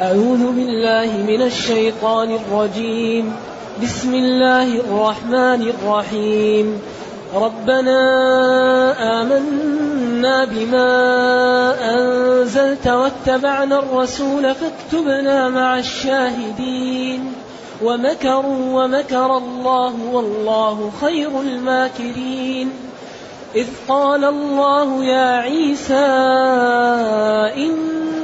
أعوذ بالله من الشيطان الرجيم. بسم الله الرحمن الرحيم. ربنا آمنا بما أنزلت واتبعنا الرسول فاكتبنا مع الشاهدين. ومكروا ومكر الله والله خير الماكرين. إذ قال الله يا عيسى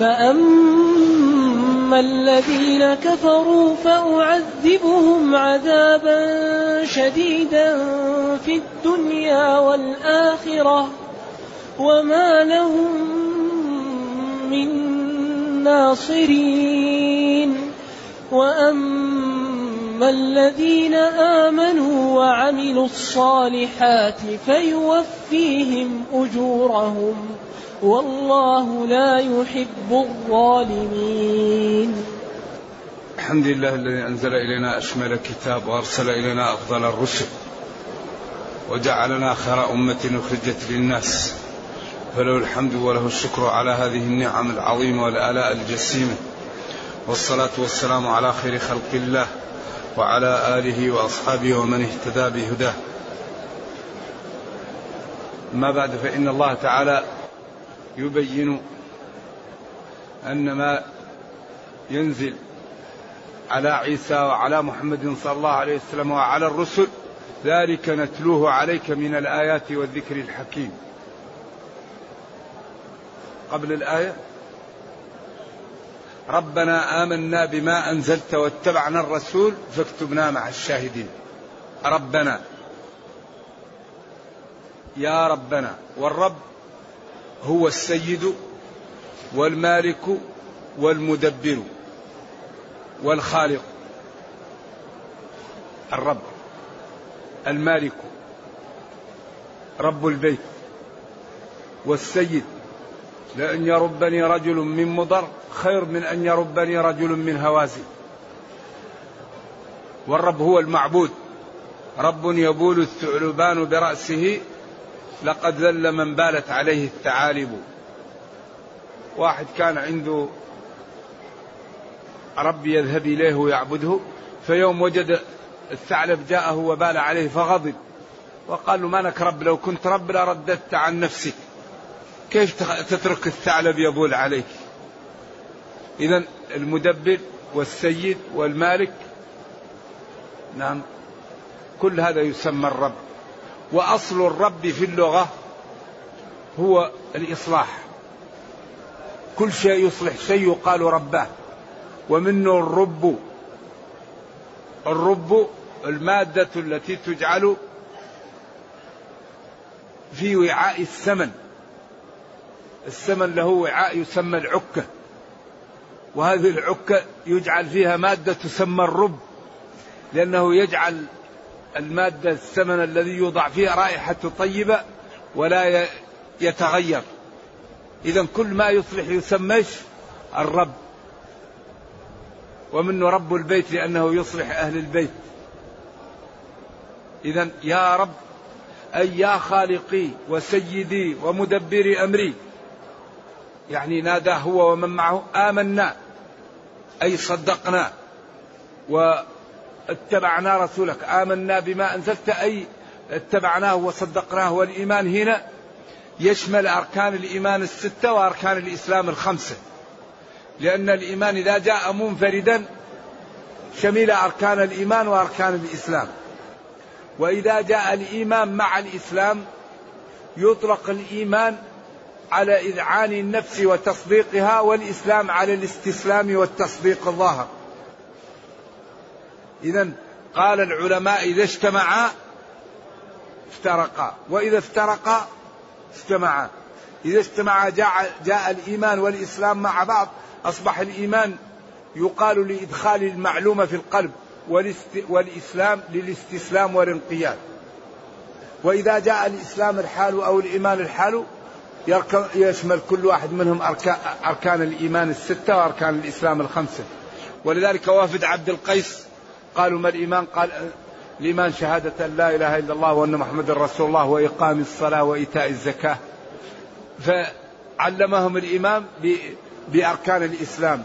فأما الذين كفروا فأعذبهم عذابا شديدا في الدنيا والآخرة وما لهم من ناصرين وأما الذين آمنوا وعملوا الصالحات فيوفيهم أجورهم والله لا يحب الظالمين. الحمد لله الذي أنزل إلينا أشمل كتاب وأرسل إلينا أفضل الرسل وجعلنا خير أمة أخرجت للناس. فله الحمد وله الشكر على هذه النعم العظيمة والآلاء الجسيمة. والصلاة والسلام على خير خلق الله وعلى آله وأصحابه ومن اهتدى بهداه. ما بعد فإن الله تعالى يبين أن ما ينزل على عيسى وعلى محمد صلى الله عليه وسلم وعلى الرسل ذلك نتلوه عليك من الآيات والذكر الحكيم. قبل الآية ربنا آمنا بما أنزلت واتبعنا الرسول فاكتبنا مع الشاهدين. ربنا. يا ربنا. والرب هو السيد والمالك والمدبر والخالق. الرب المالك رب البيت والسيد لأن يربني رجل من مضر خير من أن يربني رجل من هوازن. والرب هو المعبود رب يبول الثعلبان برأسه لقد ذل من بالت عليه الثعالب. واحد كان عنده رب يذهب إليه ويعبده فيوم وجد الثعلب جاءه وبال عليه فغضب وقال له ما لك رب؟ لو كنت رب لرددت عن نفسك. كيف تترك الثعلب يبول عليك؟ إذا المدبر والسيد والمالك نعم كل هذا يسمى الرب. وأصل الرب في اللغة هو الإصلاح. كل شيء يصلح شيء يقال رباه ومنه الرب. الرب المادة التي تجعل في وعاء السمن السمن له وعاء يسمى العكة. وهذه العكة يجعل فيها مادة تسمى الرب. لأنه يجعل المادة السمن الذي يوضع فيها رائحة طيبة ولا يتغير. إذا كل ما يصلح يسميش الرب. ومنه رب البيت لأنه يصلح أهل البيت. إذا يا رب أي يا خالقي وسيدي ومدبر أمري. يعني نادى هو ومن معه آمنا أي صدقنا واتبعنا رسولك. آمنا بما أنزلت أي اتبعناه وصدقناه والإيمان. هنا يشمل أركان الإيمان الستة وأركان الإسلام الخمسة. لأن الإيمان إذا جاء منفردا شمل أركان الإيمان وأركان الإسلام. وإذا جاء الإيمان مع الإسلام يطلق الإيمان على إذعان النفس وتصديقها والإسلام على الاستسلام والتصديق الظاهر. إذا قال العلماء إذا اجتمعا افترقا. وإذا افترقا اجتمعا. إذا اجتمعا جاء, جاء الإيمان والإسلام مع بعض أصبح الإيمان يقال لإدخال المعلومة في القلب والإسلام للاستسلام والانقياد. وإذا جاء الإسلام الحال أو الإيمان الحال يشمل كل واحد منهم أركان الإيمان الستة وأركان الإسلام الخمسة. ولذلك وافد عبد القيس قالوا ما الإيمان؟ قال الإيمان شهادة لا إله إلا الله وأن محمد رسول الله وإقام الصلاة وإيتاء الزكاة. فعلمهم الإمام بأركان الإسلام.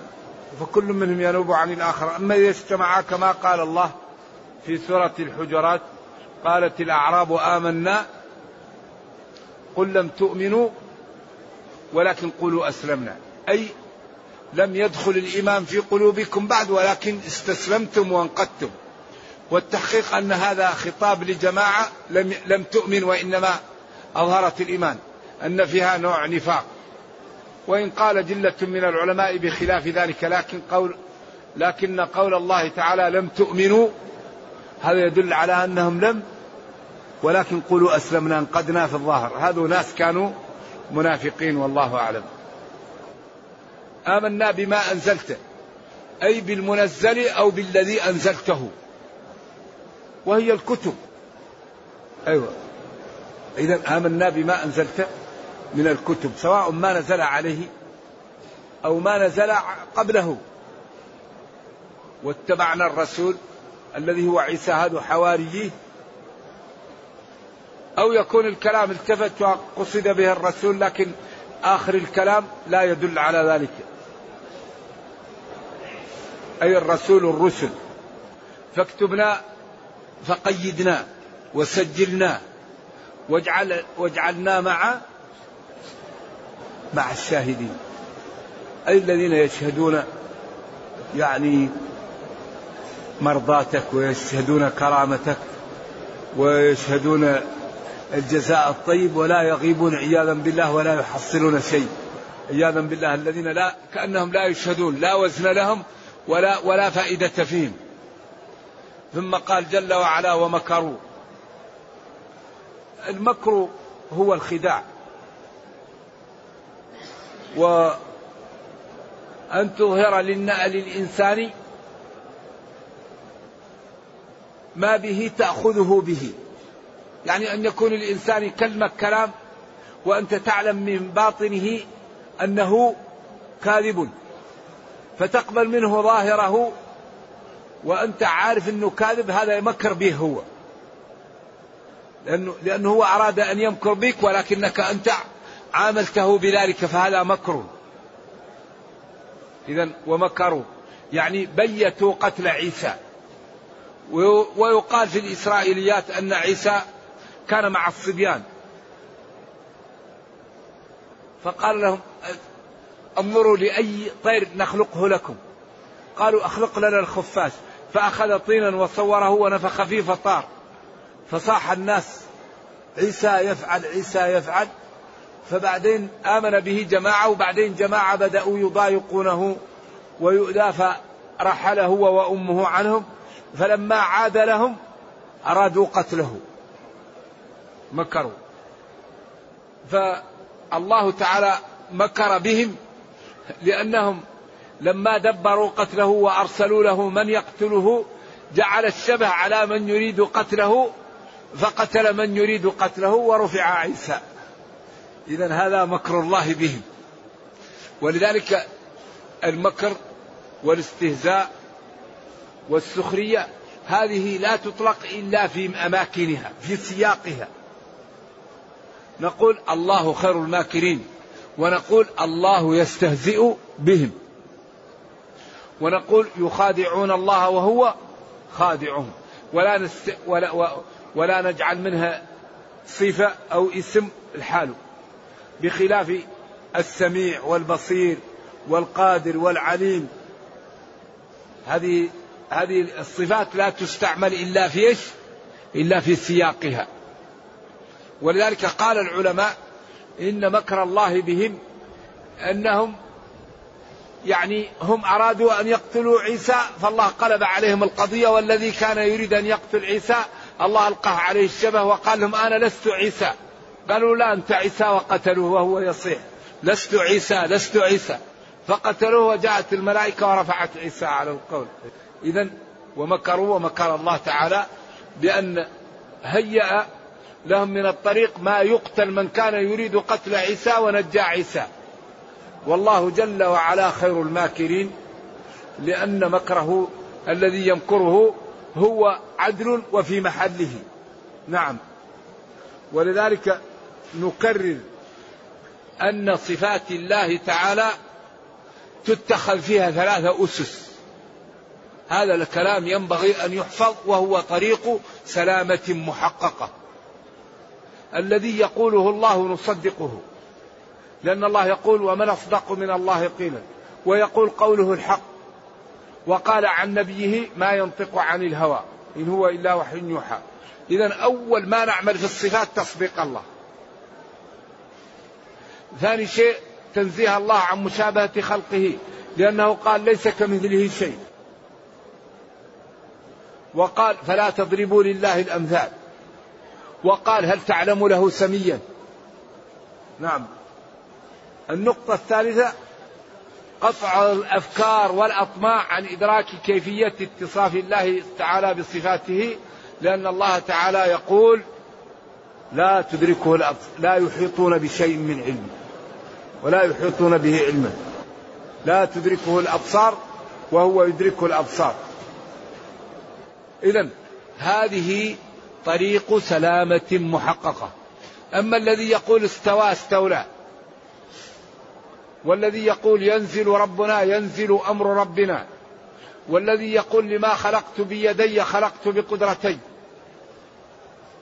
فكل منهم ينوب عن الآخر أما إذا اجتمعا كما قال الله في سورة الحجرات قالت الأعراب آمنا قل لم تؤمنوا ولكن قولوا أسلمنا. أي لم يدخل الإيمان في قلوبكم بعد ولكن استسلمتم وانقدتم. والتحقيق أن هذا خطاب لجماعة لم, لم تؤمن وإنما أظهرت الإيمان أن فيها نوع نفاق. وإن قال جلة من العلماء بخلاف ذلك لكن قول لكن قول الله تعالى لم تؤمنوا هذا يدل على أنهم لم ولكن قولوا أسلمنا انقدنا في الظاهر. هذو ناس كانوا منافقين والله أعلم. آمنا بما أنزلت أي بالمنزل أو بالذي أنزلته. وهي الكتب. أيوة. إذا آمنا بما أنزلت من الكتب سواء ما نزل عليه أو ما نزل قبله. واتبعنا الرسول الذي هو عيسى هذا حواريه. أو يكون الكلام التفت وقصد به الرسول لكن آخر الكلام لا يدل على ذلك. أي الرسول الرسل. فاكتبنا فقيدنا وسجلنا واجعل واجعلنا مع مع الشاهدين. أي الذين يشهدون يعني مرضاتك ويشهدون كرامتك ويشهدون الجزاء الطيب ولا يغيبون عياذا بالله ولا يحصلون شيء. عياذا بالله الذين لا كأنهم لا يشهدون لا وزن لهم ولا ولا فائدة فيهم. ثم قال جل وعلا ومكروا. المكر هو الخداع. وأن تظهر للإنسان ما به تأخذه به. يعني أن يكون الإنسان يكلمك كلام وأنت تعلم من باطنه أنه كاذب. فتقبل منه ظاهره وأنت عارف أنه كاذب هذا يمكر به هو. لأنه, لأنه هو أراد أن يمكر بك ولكنك أنت عاملته بذلك فهذا مكر. إذا ومكروا يعني بيتوا قتل عيسى. ويقال في الإسرائيليات أن عيسى كان مع الصبيان. فقال لهم انظروا لأي طير نخلقه لكم. قالوا أخلق لنا الخفاش. فأخذ طينا وصوره ونفخ فيه فطار. فصاح الناس عيسى يفعل عيسى يفعل. فبعدين آمن به جماعة وبعدين جماعة بدأوا يضايقونه ويؤذى فرحل هو وأمه عنهم. فلما عاد لهم أرادوا قتله. مكروا. فالله تعالى مكر بهم لأنهم لما دبروا قتله وأرسلوا له من يقتله جعل الشبه على من يريد قتله فقتل من يريد قتله ورفع عيسى. إذا هذا مكر الله بهم. ولذلك المكر والاستهزاء والسخرية هذه لا تطلق إلا في أماكنها في سياقها. نقول الله خير الماكرين ونقول الله يستهزئ بهم ونقول يخادعون الله وهو خادعهم ولا, نست ولا, ولا نجعل منها صفة أو اسم الحال بخلاف السميع والبصير والقادر والعليم هذه هذه الصفات لا تستعمل إلا في إيش؟ إلا في سياقها. ولذلك قال العلماء إن مكر الله بهم أنهم يعني هم أرادوا أن يقتلوا عيسى فالله قلب عليهم القضية والذي كان يريد أن يقتل عيسى الله ألقاه عليه الشبه وقال لهم أنا لست عيسى. قالوا لا أنت عيسى وقتلوه وهو يصيح. لست عيسى لست عيسى. فقتلوه وجاءت الملائكة ورفعت عيسى على القول. إذا ومكروا ومكر الله تعالى بأن هيأ لهم من الطريق ما يقتل من كان يريد قتل عيسى ونجى عيسى. والله جل وعلا خير الماكرين لأن مكره الذي يمكره هو عدل وفي محله. نعم. ولذلك نكرر أن صفات الله تعالى تتخذ فيها ثلاثة أسس. هذا الكلام ينبغي أن يحفظ وهو طريق سلامة محققة. الذي يقوله الله نصدقه. لأن الله يقول ومن أصدق من الله قيلا. ويقول قوله الحق. وقال عن نبيه ما ينطق عن الهوى. إن هو إلا وحي يوحى. إذا أول ما نعمل في الصفات تصديق الله. ثاني شيء تنزيه الله عن مشابهة خلقه. لأنه قال ليس كمثله شيء. وقال فلا تضربوا لله الأمثال. وقال هل تعلم له سميا؟ نعم. النقطة الثالثة قطع الأفكار والأطماع عن إدراك كيفية اتصاف الله تعالى بصفاته لأن الله تعالى يقول لا تدركه لا يحيطون بشيء من علمه ولا يحيطون به علما لا تدركه الأبصار وهو يدركه الأبصار. اذا هذه طريق سلامة محققة. أما الذي يقول استوى استولى والذي يقول ينزل ربنا ينزل أمر ربنا والذي يقول لما خلقت بيدي خلقت بقدرتي.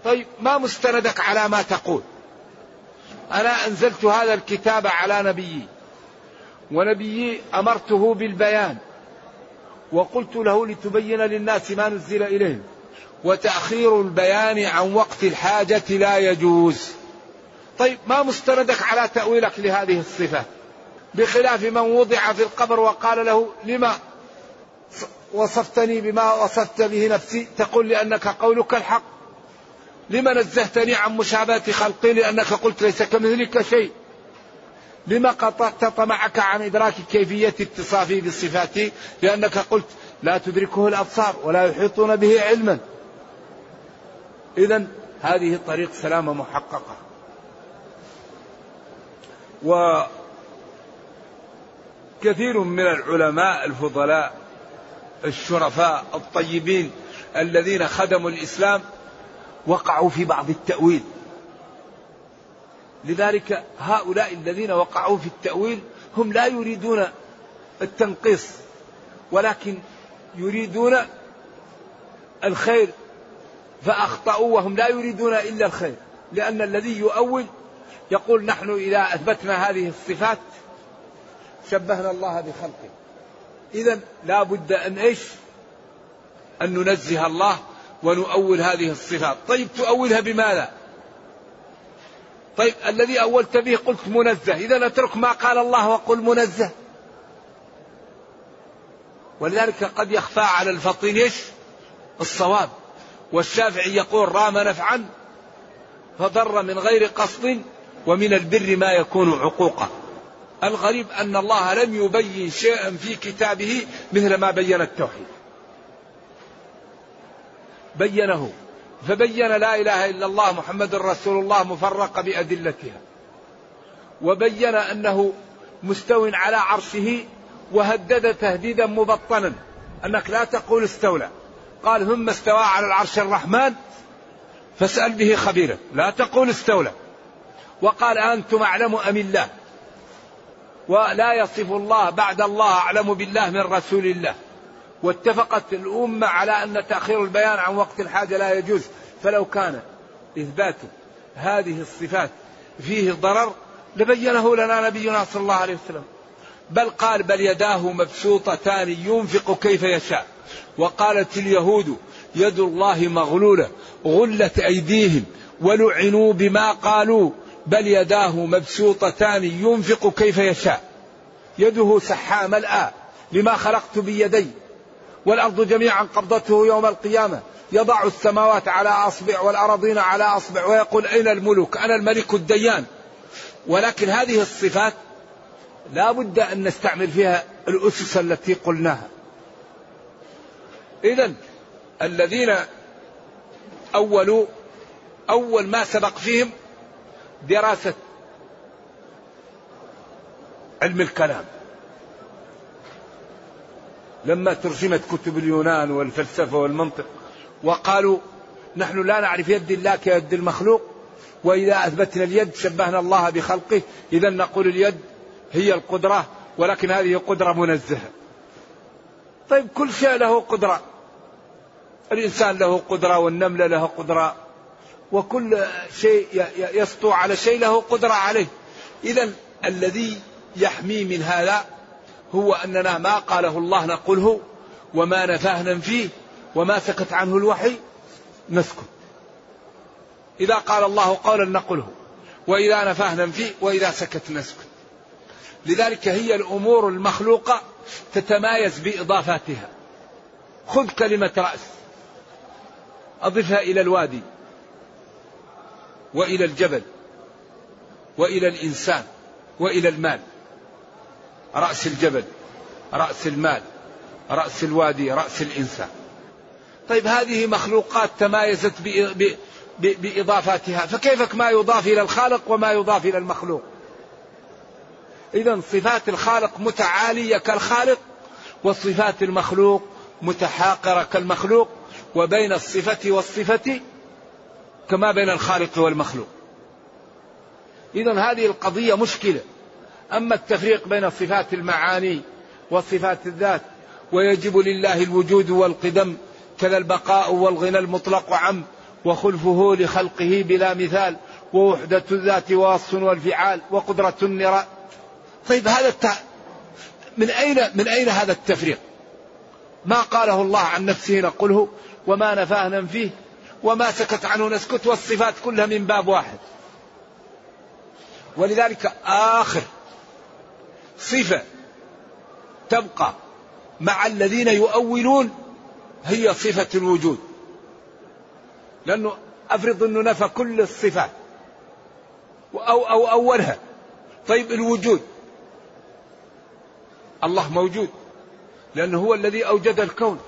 طيب ما مستندك على ما تقول؟ أنا أنزلت هذا الكتاب على نبيي ونبيي أمرته بالبيان وقلت له لتبين للناس ما نزل إليهم. وتأخير البيان عن وقت الحاجة لا يجوز. طيب ما مستندك على تأويلك لهذه الصفة؟ بخلاف من وضع في القبر وقال له لما وصفتني بما وصفت به نفسي؟ تقول لأنك قولك الحق. لما نزهتني عن مشابهة خلقي؟ لأنك قلت ليس كمثلك شيء. لما قطعت طمعك عن إدراك كيفية اتصافي بصفاتي؟ لأنك قلت لا تدركه الأبصار ولا يحيطون به علما. إذا هذه طريق سلامة محققة. و كثير من العلماء الفضلاء الشرفاء الطيبين الذين خدموا الإسلام وقعوا في بعض التأويل. لذلك هؤلاء الذين وقعوا في التأويل هم لا يريدون التنقيص ولكن يريدون الخير فأخطأوا وهم لا يريدون إلا الخير. لأن الذي يؤول يقول نحن إذا أثبتنا هذه الصفات شبهنا الله بخلقه. إذا لا بد أن إيش؟ أن ننزه الله ونؤول هذه الصفات. طيب تؤولها بماذا؟ طيب الذي أولت به قلت منزه. إذا اترك ما قال الله وقل منزه. ولذلك قد يخفى على الفطين إيش؟ الصواب. والشافعي يقول رام نفعا فضر من غير قصد ومن البر ما يكون عقوقا. الغريب أن الله لم يبين شيئا في كتابه مثل ما بين التوحيد. بينه فبين لا إله إلا الله محمد رسول الله مفرق بأدلتها. وبين أنه مستو على عرشه وهدد تهديدا مبطنا. أنك لا تقول استولى. قال ثم استوى على العرش الرحمن فاسأل به خبيرا لا تقول استولى. وقال أنتم أعلم أم الله؟ ولا يصف الله بعد الله أعلم بالله من رسول الله. واتفقت الأمة على أن تأخير البيان عن وقت الحاجة لا يجوز. فلو كان إثبات هذه الصفات فيه ضرر لبينه لنا نبينا صلى الله عليه وسلم. بل قال بل يداه مبسوطتان ينفق كيف يشاء. وقالت اليهود يد الله مغلولة غلت أيديهم ولعنوا بما قالوا بل يداه مبسوطتان ينفق كيف يشاء. يده سحاء ملأى لما خلقت بيدي والأرض جميعا قبضته يوم القيامة. يضع السماوات على أصبع والأراضين على أصبع ويقول أين الملوك؟ أنا الملك الديان. ولكن هذه الصفات لا بد أن نستعمل فيها الأسس التي قلناها. إذا الذين أولوا أول ما سبق فيهم دراسة علم الكلام. لما ترجمت كتب اليونان والفلسفة والمنطق وقالوا نحن لا نعرف يد الله كيد المخلوق وإذا أثبتنا اليد شبهنا الله بخلقه إذا نقول اليد هي القدرة ولكن هذه قدرة منزهة. طيب كل شيء له قدرة. الإنسان له قدرة والنملة له قدرة. وكل شيء يسطو على شيء له قدرة عليه. إذا الذي يحمي من هذا هو أننا ما قاله الله نقوله وما نفاه ننفيه وما سكت عنه الوحي نسكت. إذا قال الله قولا نقله وإذا نفاه ننفيه وإذا سكت نسكت. لذلك هي الأمور المخلوقة تتمايز بإضافاتها. خذ كلمة رأس. أضفها إلى الوادي وإلى الجبل وإلى الإنسان وإلى المال. رأس الجبل رأس المال رأس الوادي رأس الإنسان. طيب هذه مخلوقات تمايزت بإضافاتها. فكيف ما يضاف إلى الخالق وما يضاف إلى المخلوق؟ إذا صفات الخالق متعالية كالخالق وصفات المخلوق متحاقرة كالمخلوق. وبين الصفة والصفة كما بين الخالق والمخلوق. إذا هذه القضية مشكلة. أما التفريق بين صفات المعاني وصفات الذات ويجب لله الوجود والقدم كذا البقاء والغنى المطلق عم وخلفه لخلقه بلا مثال ووحدة الذات ووصف والفعال وقدرة النراء طيب هذا التع... من أين من أين هذا التفريق؟ ما قاله الله عن نفسه نقوله؟ وما نفاه ننفيه وما سكت عنه نسكت والصفات كلها من باب واحد. ولذلك آخر صفة تبقى مع الذين يؤولون هي صفة الوجود. لأنه أفرض أنه نفى كل الصفات أو أو أولها. طيب الوجود. الله موجود. لأنه هو الذي أوجد الكون.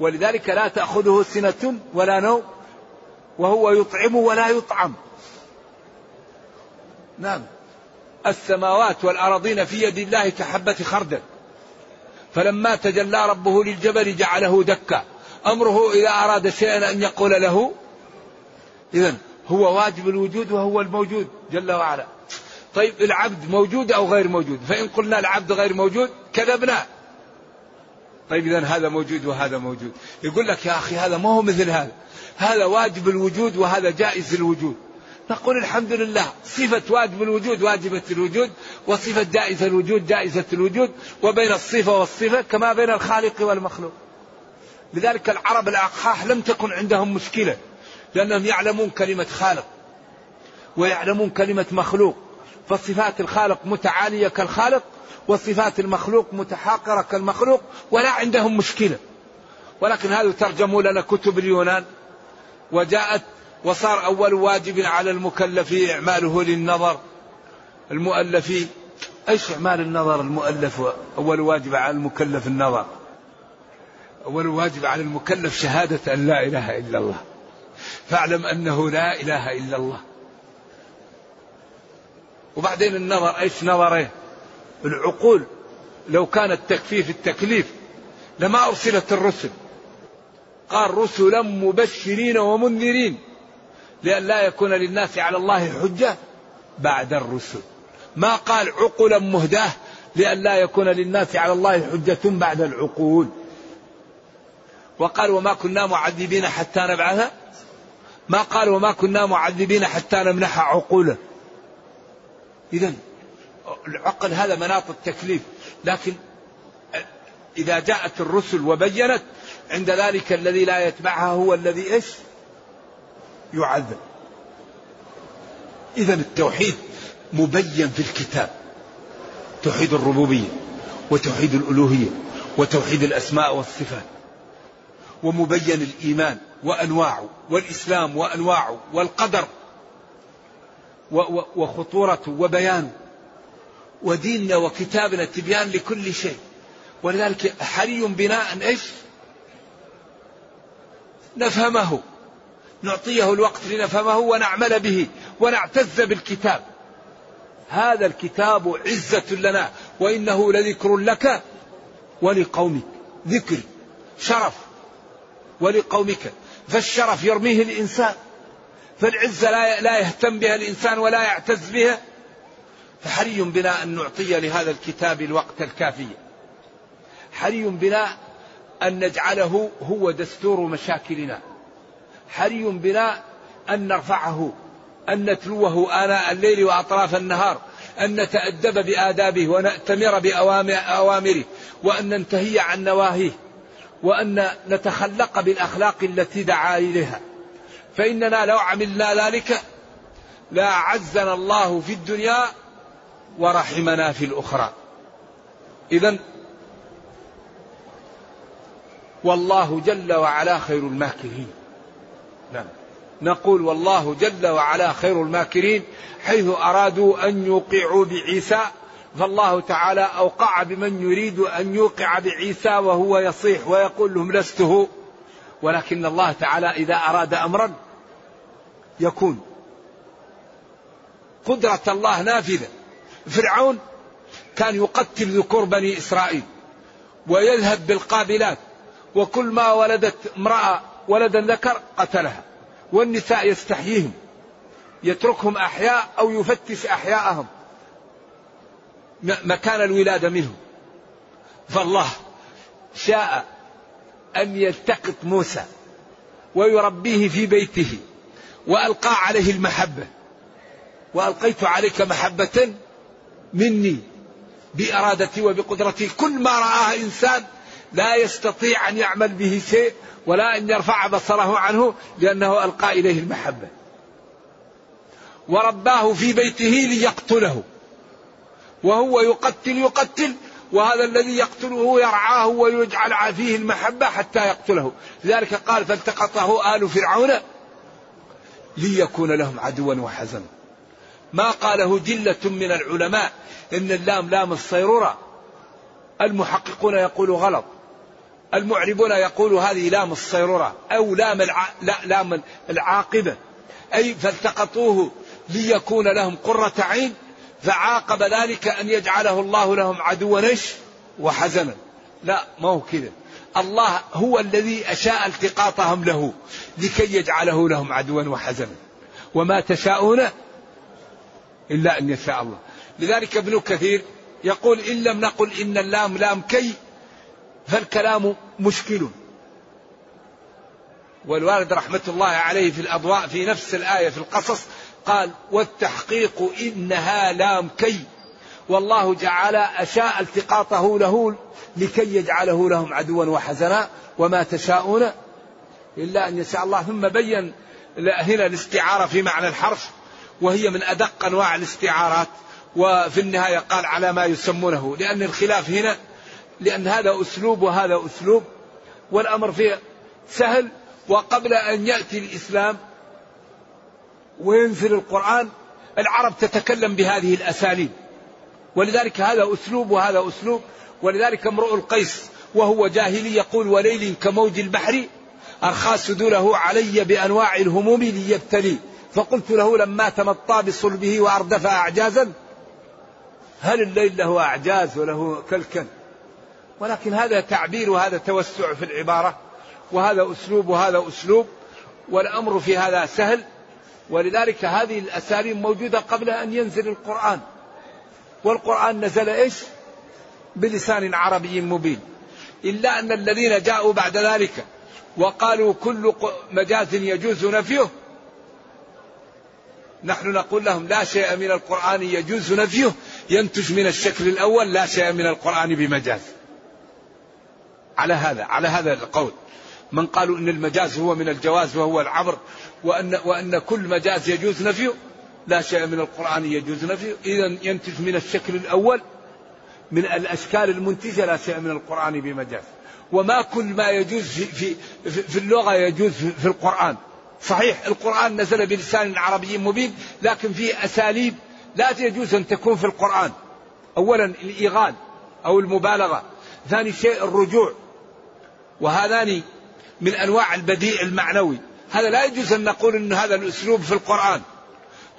ولذلك لا تأخذه سنة ولا نوم وهو يطعم ولا يطعم. نعم. السماوات والأراضين في يد الله كحبة خردل. فلما تجلى ربه للجبل جعله دكا. أمره إذا أراد شيئا أن يقول له إذا هو واجب الوجود وهو الموجود جل وعلا. طيب العبد موجود أو غير موجود؟ فإن قلنا العبد غير موجود كذبنا. طيب إذا هذا موجود وهذا موجود. يقول لك يا أخي هذا ما هو مثل هذا. هذا واجب الوجود وهذا جائز الوجود. نقول الحمد لله صفة واجب الوجود واجبة الوجود وصفة جائزة الوجود جائزة الوجود وبين الصفة والصفة كما بين الخالق والمخلوق. لذلك العرب الأقحاح لم تكن عندهم مشكلة لأنهم يعلمون كلمة خالق ويعلمون كلمة مخلوق فصفات الخالق متعالية كالخالق وصفات المخلوق متحاقرة كالمخلوق ولا عندهم مشكلة. ولكن هذا ترجموا لنا كتب اليونان؟ وجاءت وصار أول واجب على المكلف إعماله للنظر. المؤلف إيش إعمال النظر المؤلف؟ أول واجب على المكلف النظر. أول واجب على المكلف شهادة أن لا إله إلا الله. فاعلم أنه لا إله إلا الله. وبعدين النظر إيش نظره؟ العقول لو كانت تكفي في التكليف لما أرسلت الرسل. قال رسلا مبشرين ومنذرين لأن لا يكون للناس على الله حجة بعد الرسل. ما قال عقلا مهداه لأن لا يكون للناس على الله حجة بعد العقول. وقال وما كنا معذبين حتى نبعث. ما قال وما كنا معذبين حتى نمنح عقولا. إذا العقل هذا مناط التكليف. لكن إذا جاءت الرسل وبينت عند ذلك الذي لا يتبعها هو الذي إيش؟ يعذب. إذا التوحيد مبين في الكتاب. توحيد الربوبية وتوحيد الألوهية وتوحيد الأسماء والصفات. ومبين الإيمان وأنواعه والإسلام وأنواعه والقدر وخطورته وبيانه. وديننا وكتابنا تبيان لكل شيء. ولذلك حري بنا أن إيش؟ نفهمه. نعطيه الوقت لنفهمه ونعمل به ونعتز بالكتاب. هذا الكتاب عزة لنا وإنه لذكر لك ولقومك. ذكر شرف ولقومك. فالشرف يرميه الإنسان. فالعزة لا يهتم بها الإنسان ولا يعتز بها. فحري بنا أن نعطي لهذا الكتاب الوقت الكافي. حري بنا أن نجعله هو دستور مشاكلنا. حري بنا أن نرفعه أن نتلوه آناء الليل وأطراف النهار أن نتأدب بآدابه ونأتمر بأوامره وأن ننتهي عن نواهيه وأن نتخلق بالأخلاق التي دعا إليها. فإننا لو عملنا ذلك لأعزنا الله في الدنيا ورحمنا في الأخرى. إذا والله جل وعلا خير الماكرين. نعم. نقول والله جل وعلا خير الماكرين حيث أرادوا أن يوقعوا بعيسى فالله تعالى أوقع بمن يريد أن يوقع بعيسى وهو يصيح ويقول لهم لسته ولكن الله تعالى إذا أراد أمرا يكون. قدرة الله نافذة. فرعون كان يقتل ذكور بني إسرائيل ويذهب بالقابلات وكل ما ولدت امرأة ولدا ذكر قتلها والنساء يستحييهم يتركهم أحياء أو يفتش أحياءهم مكان الولادة منهم. فالله شاء أن يلتقط موسى ويربيه في بيته وألقى عليه المحبة. وألقيت عليك محبة مني بإرادتي وبقدرتي. كل ما رآه إنسان لا يستطيع أن يعمل به شيء ولا أن يرفع بصره عنه لأنه ألقى إليه المحبة. ورباه في بيته ليقتله. وهو يقتل يقتل وهذا الذي يقتله يرعاه ويجعل فيه المحبة حتى يقتله. لذلك قال فالتقطه آل فرعون ليكون لهم عدوا وحزنا. ما قاله جلة من العلماء إن اللام لام الصيرورة. المحققون يقولوا غلط. المعربون يقولوا هذه لام الصيرورة أو لام الع... لا لام العاقبة. أي فالتقطوه ليكون لهم قرة عين فعاقب ذلك أن يجعله الله لهم عدوا نش وحزنا. لا ما هو كذا. الله هو الذي أشاء التقاطهم له لكي يجعله لهم عدوا وحزنا. وما تشاءون إلا أن يشاء الله. لذلك ابن كثير يقول إن لم نقل إن اللام لام كي فالكلام مشكل. والوالد رحمة الله عليه في الأضواء في نفس الآية في القصص قال والتحقيق إنها لام كي. والله جعل أشاء التقاطه له لكي يجعله لهم عدوا وحزنا وما تشاءون إلا أن يشاء الله. ثم بين هنا الاستعارة في معنى الحرف. وهي من أدق أنواع الاستعارات وفي النهاية قال على ما يسمونه. لأن الخلاف هنا لأن هذا أسلوب وهذا أسلوب والأمر فيه سهل. وقبل أن يأتي الإسلام وينزل القرآن العرب تتكلم بهذه الأساليب. ولذلك هذا أسلوب وهذا أسلوب. ولذلك امرؤ القيس وهو جاهلي يقول وليل كموج البحر أرخى سدوله علي بأنواع الهموم ليبتلي. فقلت له لما تمطى بصلبه وأردف أعجازا هل الليل له أعجاز وله كلكن؟ ولكن هذا تعبير وهذا توسع في العبارة وهذا أسلوب وهذا أسلوب والأمر في هذا سهل ولذلك هذه الأساليب موجودة قبل أن ينزل القرآن. والقرآن نزل إيش؟ بلسان عربي مبين. إلا أن الذين جاءوا بعد ذلك وقالوا كل مجاز يجوز نفيه نحن نقول لهم لا شيء من القرآن يجوز نفيه ينتج من الشكل الأول لا شيء من القرآن بمجاز. على هذا على هذا القول. من قالوا إن المجاز هو من الجواز وهو العبر وأن وأن كل مجاز يجوز نفيه لا شيء من القرآن يجوز نفيه. اذا ينتج من الشكل الأول من الأشكال المنتجة لا شيء من القرآن بمجاز. وما كل ما يجوز في في, في اللغة يجوز في القرآن. صحيح القرآن نزل بلسان عربي مبين لكن فيه أساليب لا يجوز أن تكون في القرآن. أولا الإيغال أو المبالغة ثاني شيء الرجوع وهذان من أنواع البديع المعنوي. هذا لا يجوز أن نقول أن هذا الأسلوب في القرآن.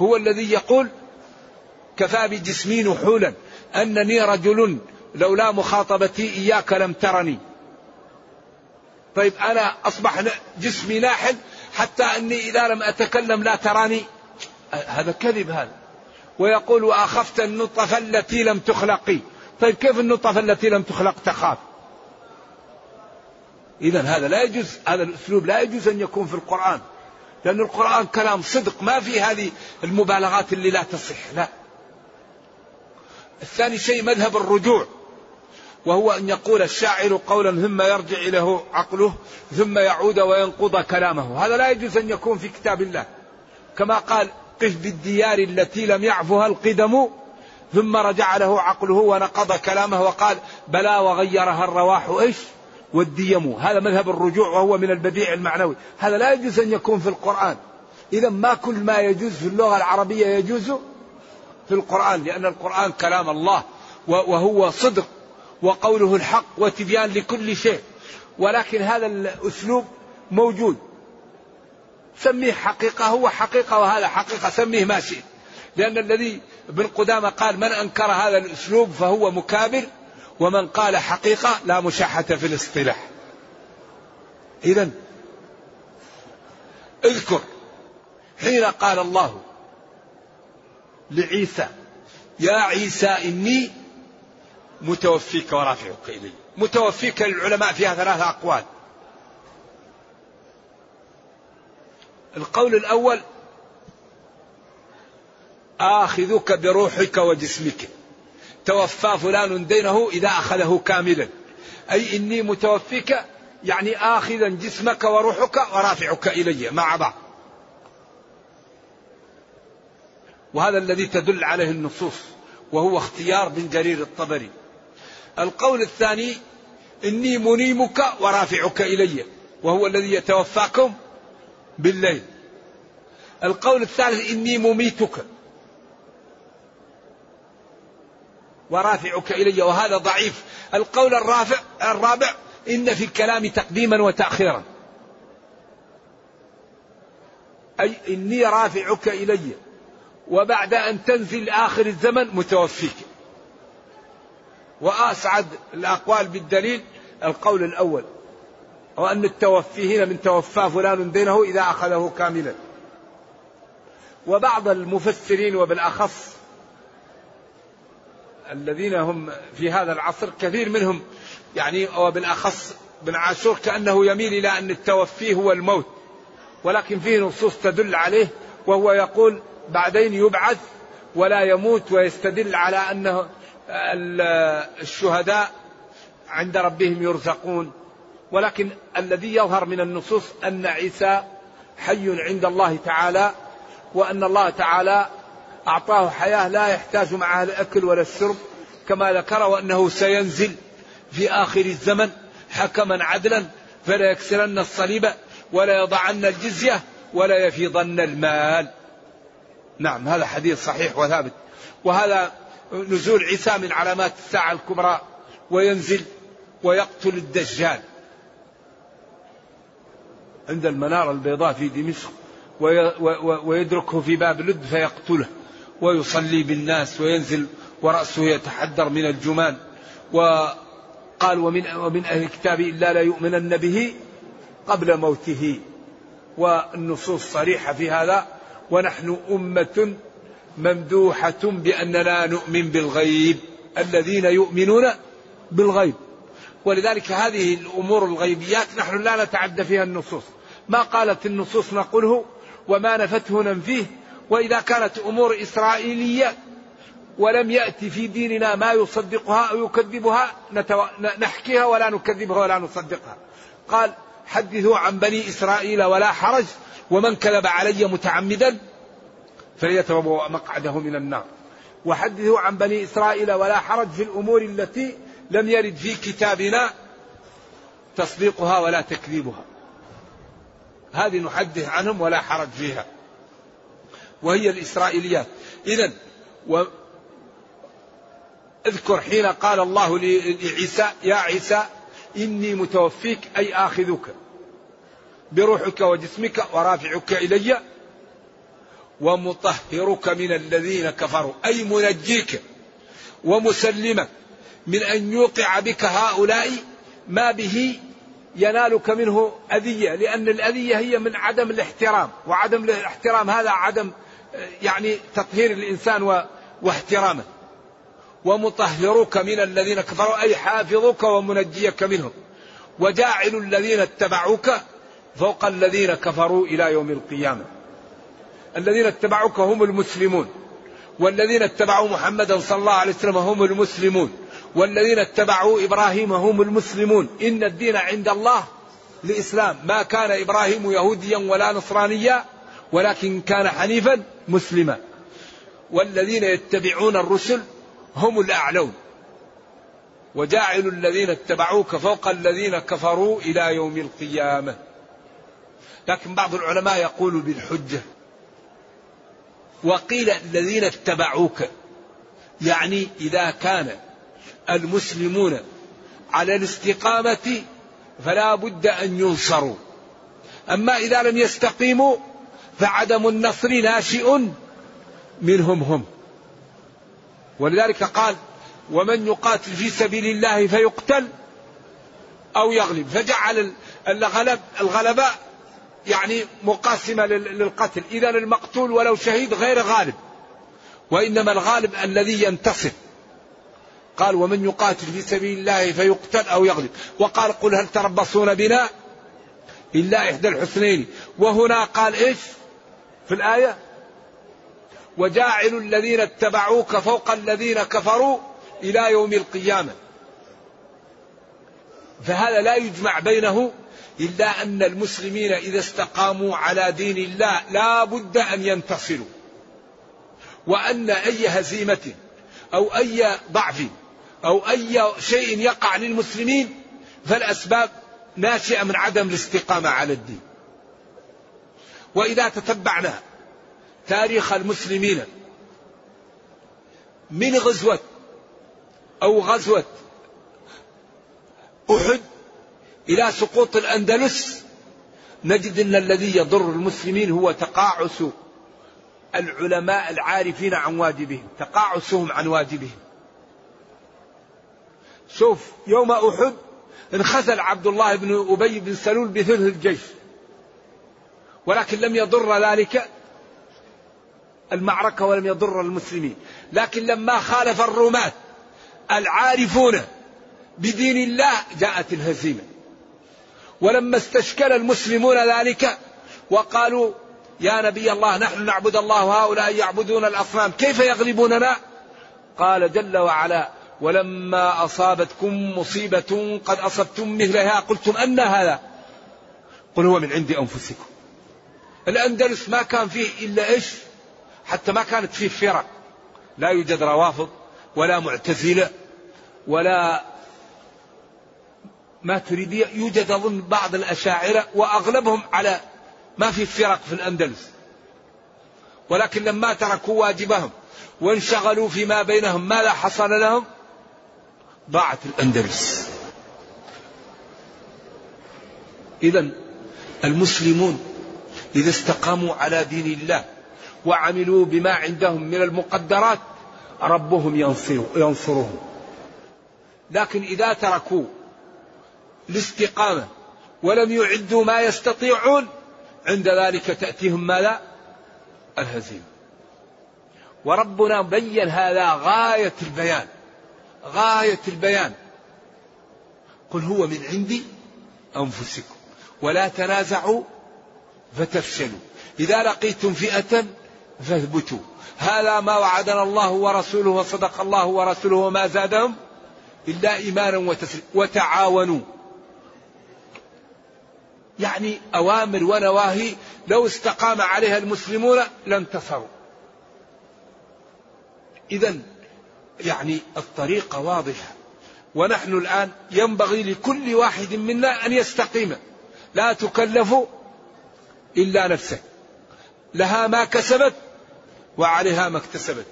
هو الذي يقول كفى بجسمي نحولا أنني رجل لولا مخاطبتي إياك لم ترني طيب أنا أصبح جسمي ناحل حتى أني إذا لم أتكلم لا تراني. هذا كذب هذا. ويقول وأخفت النطفة التي لم تخلقي. طيب كيف النطفة التي لم تخلق تخاف؟ إذا هذا لا يجوز هذا الأسلوب لا يجوز أن يكون في القرآن. لأن القرآن كلام صدق ما في هذه المبالغات اللي لا تصح لا. الثاني شيء مذهب الرجوع. وهو أن يقول الشاعر قولا ثم يرجع إليه عقله ثم يعود وينقض كلامه. هذا لا يجوز أن يكون في كتاب الله. كما قال قف بالديار التي لم يعفها القدم. ثم رجع له عقله ونقض كلامه وقال بلى وغيرها الرواح إيش؟ والديم. هذا مذهب الرجوع وهو من البديع المعنوي. هذا لا يجوز أن يكون في القرآن. إذا ما كل ما يجوز في اللغة العربية يجوز في القرآن لأن القرآن كلام الله وهو صدق. وقوله الحق وتبيان لكل شيء. ولكن هذا الأسلوب موجود. سميه حقيقة هو حقيقة وهذا حقيقة سميه ما شئت. لأن الذي ابن قدامة قال من أنكر هذا الأسلوب فهو مكابر ومن قال حقيقة لا مشاحة في الاصطلاح. إذا اذكر حين قال الله لعيسى يا عيسى إني متوفيك ورافعك. إلي متوفيك للعلماء فيها ثلاثة أقوال. القول الأول آخذك بروحك وجسمك. توفى فلان دينه إذا أخذه كاملا. أي إني متوفيك يعني آخذا جسمك وروحك ورافعك إلي مع بعض. وهذا الذي تدل عليه النصوص وهو اختيار بن جرير الطبري. القول الثاني إني منيمك ورافعك إلي وهو الذي يتوفاكم بالليل. القول الثالث إني مميتك ورافعك إلي وهذا ضعيف. القول الرافع الرابع إن في الكلام تقديما وتأخيرا. أي إني رافعك إلي وبعد أن تنزل آخر الزمن متوفيك. وأسعد الأقوال بالدليل القول الأول وأن التوفي هنا من توفى فلان دينه إذا أخذه كاملا. وبعض المفسرين وبالأخص الذين هم في هذا العصر كثير منهم يعني وبالأخص بن عاشور كأنه يميل إلى أن التوفي هو الموت ولكن فيه نصوص تدل عليه وهو يقول بعدين يبعث ولا يموت ويستدل على أنه الشهداء عند ربهم يرزقون. ولكن الذي يظهر من النصوص أن عيسى حي عند الله تعالى وأن الله تعالى أعطاه حياة لا يحتاج معها الأكل ولا الشرب كما ذكر وأنه سينزل في آخر الزمن حكما عدلا فلا يكسرن الصليب ولا يضعن الجزية ولا يفيضن المال. نعم هذا حديث صحيح وثابت. وهذا نزول عيسى من علامات الساعة الكبرى وينزل ويقتل الدجال. عند المنارة البيضاء في دمشق ويدركه في باب لد فيقتله ويصلي بالناس وينزل ورأسه يتحدر من الجمان وقال ومن, ومن أهل الكتاب إلا لا يؤمنن به قبل موته. والنصوص صريحة في هذا ونحن أمة ممدوحة بأننا نؤمن بالغيب. الذين يؤمنون بالغيب. ولذلك هذه الأمور الغيبيات نحن لا نتعدى فيها النصوص. ما قالت النصوص نقوله وما نفته ننفيه. وإذا كانت أمور إسرائيلية ولم يأتي في ديننا ما يصدقها أو يكذبها نتو... نحكيها ولا نكذبها ولا نصدقها. قال حدثوا عن بني إسرائيل ولا حرج ومن كذب علي متعمدا فليتبوأ مقعده من النار. وحدثوا عن بني إسرائيل ولا حرج في الأمور التي لم يرد في كتابنا تصديقها ولا تكذيبها. هذه نحدث عنهم ولا حرج فيها. وهي الإسرائيليات. إذا و اذكر حين قال الله لعيسى يا عيسى إني متوفيك أي آخذك. بروحك وجسمك ورافعك إلي. ومطهرك من الذين كفروا. أي منجيك ومسلمك من أن يوقع بك هؤلاء ما به ينالك منه أذية. لأن الأذية هي من عدم الاحترام. وعدم الاحترام هذا عدم يعني تطهير الإنسان واحترامه. ومطهرك من الذين كفروا أي حافظك ومنجيك منهم وجاعل الذين اتبعوك فوق الذين كفروا إلى يوم القيامة. الذين اتبعوك هم المسلمون والذين اتبعوا محمدا صلى الله عليه وسلم هم المسلمون والذين اتبعوا إبراهيم هم المسلمون. إن الدين عند الله الاسلام ما كان إبراهيم يهوديا ولا نصرانيا ولكن كان حنيفا مسلما. والذين يتبعون الرسل هم الأعلون. وجاعل الذين اتبعوك فوق الذين كفروا إلى يوم القيامة. لكن بعض العلماء يقول بالحجة. وقيل الذين اتبعوك. يعني إذا كان المسلمون على الاستقامة فلا بد أن ينصروا. أما إذا لم يستقيموا فعدم النصر ناشئ منهم هم. ولذلك قال ومن يقاتل في سبيل الله فيقتل أو يغلب فجعل الغلب الغلباء يعني مقاسمة للقتل. إذا المقتول ولو شهيد غير غالب. وإنما الغالب الذي ينتصر. قال ومن يقاتل في سبيل الله فيقتل أو يغلب. وقال قل هل تربصون بنا؟ إلا إحدى الحسنين. وهنا قال إيش؟ في الآية؟ وجاعل الذين اتبعوك فوق الذين كفروا إلى يوم القيامة. فهذا لا يجمع بينه إلا أن المسلمين إذا استقاموا على دين الله لا بد أن ينتصروا. وأن أي هزيمة أو أي ضعف أو أي شيء يقع للمسلمين فالأسباب ناشئة من عدم الاستقامة على الدين. وإذا تتبعنا تاريخ المسلمين من غزوة أو غزوة أحد إلى سقوط الأندلس نجد أن الذي يضر المسلمين هو تقاعس العلماء العارفين عن واجبهم تقاعسهم عن واجبهم. شوف يوم أحد انخزل عبد الله بن أبي بن سلول بثلث الجيش ولكن لم يضر ذلك المعركة ولم يضر المسلمين. لكن لما خالف الرماة العارفون بدين الله جاءت الهزيمة. ولما استشكل المسلمون ذلك وقالوا يا نبي الله نحن نعبد الله وهؤلاء يعبدون الأصنام كيف يغلبوننا؟ قال جل وعلا ولما أصابتكم مصيبة قد أصبتم مثلها قلتم أن هذا. قل هو من عند أنفسكم. الأندلس ما كان فيه إلا إيش؟ حتى ما كانت فيه فرق. لا يوجد روافض ولا معتزلة ولا ما تريدية يوجد أظن بعض الأشاعرة وأغلبهم على ما في فرق في الأندلس. ولكن لما تركوا واجبهم وانشغلوا فيما بينهم ماذا حصل لهم؟ ضاعت الأندلس. إذا المسلمون إذا استقاموا على دين الله وعملوا بما عندهم من المقدرات ربهم ينصرهم. لكن إذا تركوا الاستقامة ولم يعدوا ما يستطيعون. عند ذلك تأتيهم ماذا؟ الهزيمة. وربنا بين هذا غاية البيان. غاية البيان. قل هو من عندي أنفسكم. ولا تنازعوا فتفشلوا. إذا لقيتم فئة فاثبتوا. هذا ما وعدنا الله ورسوله وصدق الله ورسوله وما زادهم إلا إيمانا وتعاونوا. يعني أوامر ونواهي لو استقام عليها المسلمون لانتصروا إذا يعني الطريقة واضحة. ونحن الآن ينبغي لكل واحد منا أن يستقيم. لا تكلف إلا نفسه لها ما كسبت وعليها ما اكتسبت.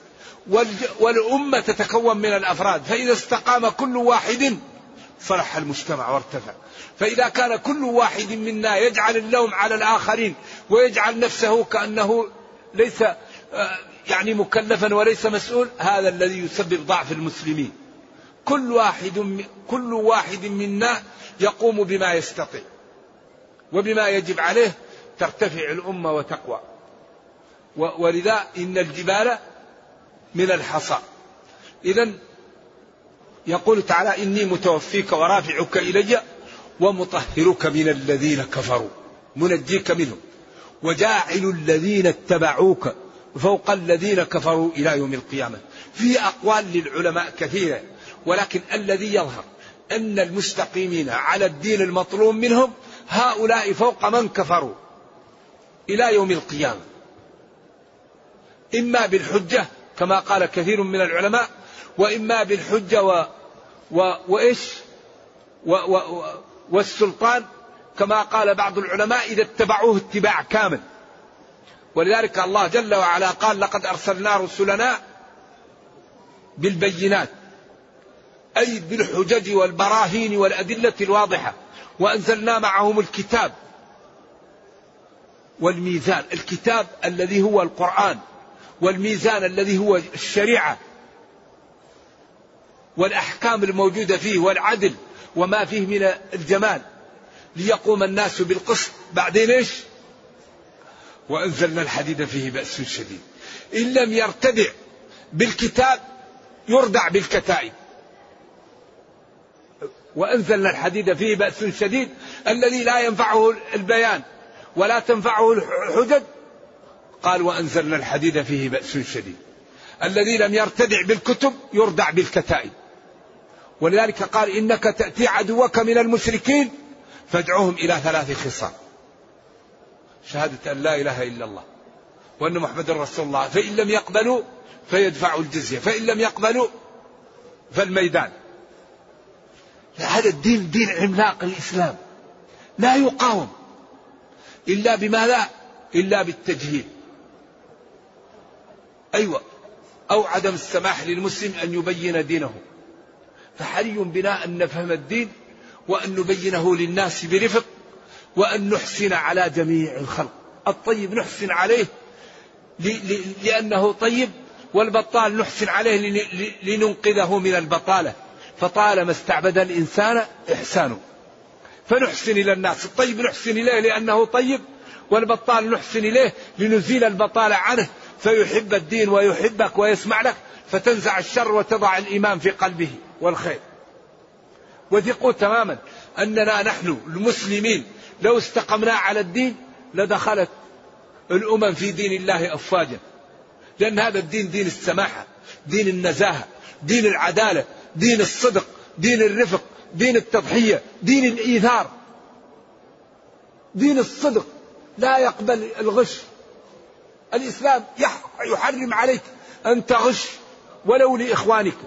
والأمة تتكون من الأفراد. فإذا استقام كل واحد صلح المجتمع وارتفع. فإذا كان كل واحد منا يجعل اللوم على الآخرين ويجعل نفسه كأنه ليس آه، يعني مكلفا وليس مسؤول هذا الذي يسبب ضعف المسلمين. كل واحد كل واحد منا يقوم بما يستطيع وبما يجب عليه ترتفع الأمة وتقوى. ولذا إن الجبال من الحصى. إذا يقول تعالى إني متوفيك ورافعك إلي ومطهرك من الذين كفروا. منجيك منهم. وجاعل الذين اتبعوك فوق الذين كفروا إلى يوم القيامة. في أقوال للعلماء كثيرة ولكن الذي يظهر أن المستقيمين على الدين المطلوب منهم هؤلاء فوق من كفروا إلى يوم القيامة. إما بالحجة كما قال كثير من العلماء وإما بالحجة و وإيش؟ و و والسلطان كما قال بعض العلماء إذا اتبعوه اتباع كامل. ولذلك الله جل وعلا قال لقد أرسلنا رسلنا بالبينات أي بالحجج والبراهين والأدلة الواضحة وأنزلنا معهم الكتاب والميزان الكتاب الذي هو القرآن والميزان الذي هو الشريعة والأحكام الموجودة فيه والعدل وما فيه من الجمال ليقوم الناس بالقسط. بعدين إيش؟ وأنزلنا الحديد فيه بأس شديد. إن لم يرتدع بالكتاب يردع بالكتائب. وأنزلنا الحديد فيه بأس شديد. الذي لا ينفعه البيان ولا تنفعه الحجج. قال وأنزلنا الحديد فيه بأس شديد. الذي لم يرتدع بالكتب يردع بالكتائب. ولذلك قال إنك تأتي عدوك من المشركين فادعوهم إلى ثلاث خصال شهادة أن لا إله إلا الله وأن محمد رسول الله. فإن لم يقبلوا فيدفعوا الجزية فإن لم يقبلوا فالميدان. هذا الدين دين عملاق الإسلام لا يقاوم إلا بماذا؟ إلا بالتجهيل. أيوة أو عدم السماح للمسلم أن يبين دينه. فحري بنا أن نفهم الدين وأن نبينه للناس برفق وأن نحسن على جميع الخلق. الطيب نحسن عليه لأنه طيب والبطال نحسن عليه لننقذه من البطالة. فطالما استعبد الإنسان إحسانه. فنحسن إلى الناس. الطيب نحسن إليه لأنه طيب والبطال نحسن إليه لنزيل البطالة عنه. فيحب الدين ويحبك ويسمع لك. فتنزع الشر وتضع الإيمان في قلبه والخير. وثقوا تماما. أننا نحن المسلمين لو استقمنا على الدين لدخلت الأمم في دين الله أفواجا. لأن هذا الدين دين السماحة دين النزاهة دين العدالة دين الصدق دين الرفق دين التضحية دين الإيثار. دين الصدق. لا يقبل الغش. الإسلام يحرم عليك أن تغش. ولو لإخوانك.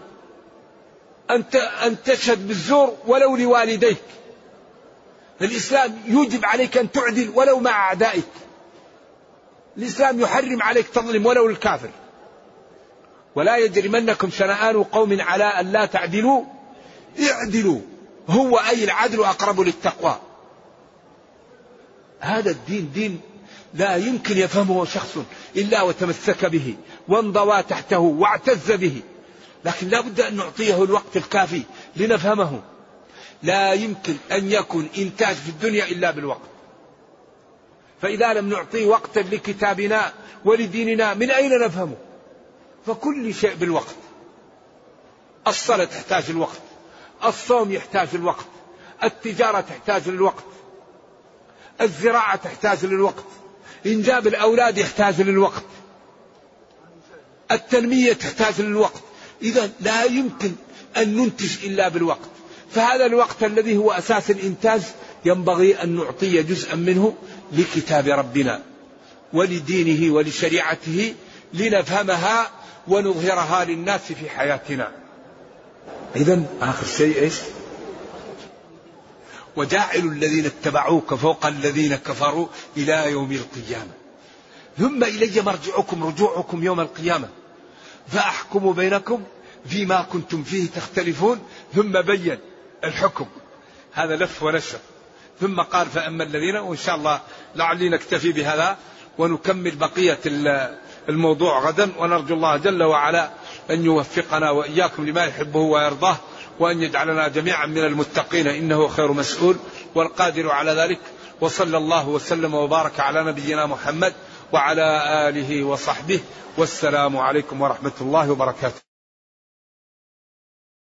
أن أن تشهد بالزور ولو لوالديك. الإسلام يوجب عليك أن تعدل ولو مع أعدائك. الإسلام يحرم عليك تظلم ولو الكافر. ولا يجرمنكم شنآن قوم على أن لا تعدلوا. اعدلوا. هو أي العدل أقرب للتقوى. هذا الدين دين لا يمكن يفهمه شخص إلا وتمسك به. وانضوى تحته واعتز به. لكن لا بد أن نعطيه الوقت الكافي لنفهمه. لا يمكن أن يكون إنتاج في الدنيا إلا بالوقت. فإذا لم نعطيه وقتا لكتابنا ولديننا من أين نفهمه؟ فكل شيء بالوقت. الصلاة تحتاج الوقت. الصوم يحتاج الوقت. التجارة تحتاج للوقت. الزراعة تحتاج للوقت. إنجاب الأولاد يحتاج للوقت. التنمية تحتاج للوقت. إذا لا يمكن أن ننتج إلا بالوقت. فهذا الوقت الذي هو أساس الإنتاج ينبغي أن نعطي جزءا منه لكتاب ربنا ولدينه ولشريعته لنفهمها ونظهرها للناس في حياتنا. إذا آخر شيء إيش؟ وجاعل الذين اتبعوك فوق الذين كفروا إلى يوم القيامة. ثم إلي مرجعكم رجوعكم يوم القيامة. فأحكم بينكم فيما كنتم فيه تختلفون. ثم بين الحكم. هذا لف ونشر. ثم قال فأما الذين وإن شاء الله لعلي نكتفي بهذا ونكمل بقية الموضوع غدا. ونرجو الله جل وعلا أن يوفقنا وإياكم لما يحبه ويرضاه وأن يجعلنا جميعا من المتقين. إنه خير مسؤول والقادر على ذلك. وصلى الله وسلم وبارك على نبينا محمد وعلى آله وصحبه والسلام عليكم ورحمة الله وبركاته.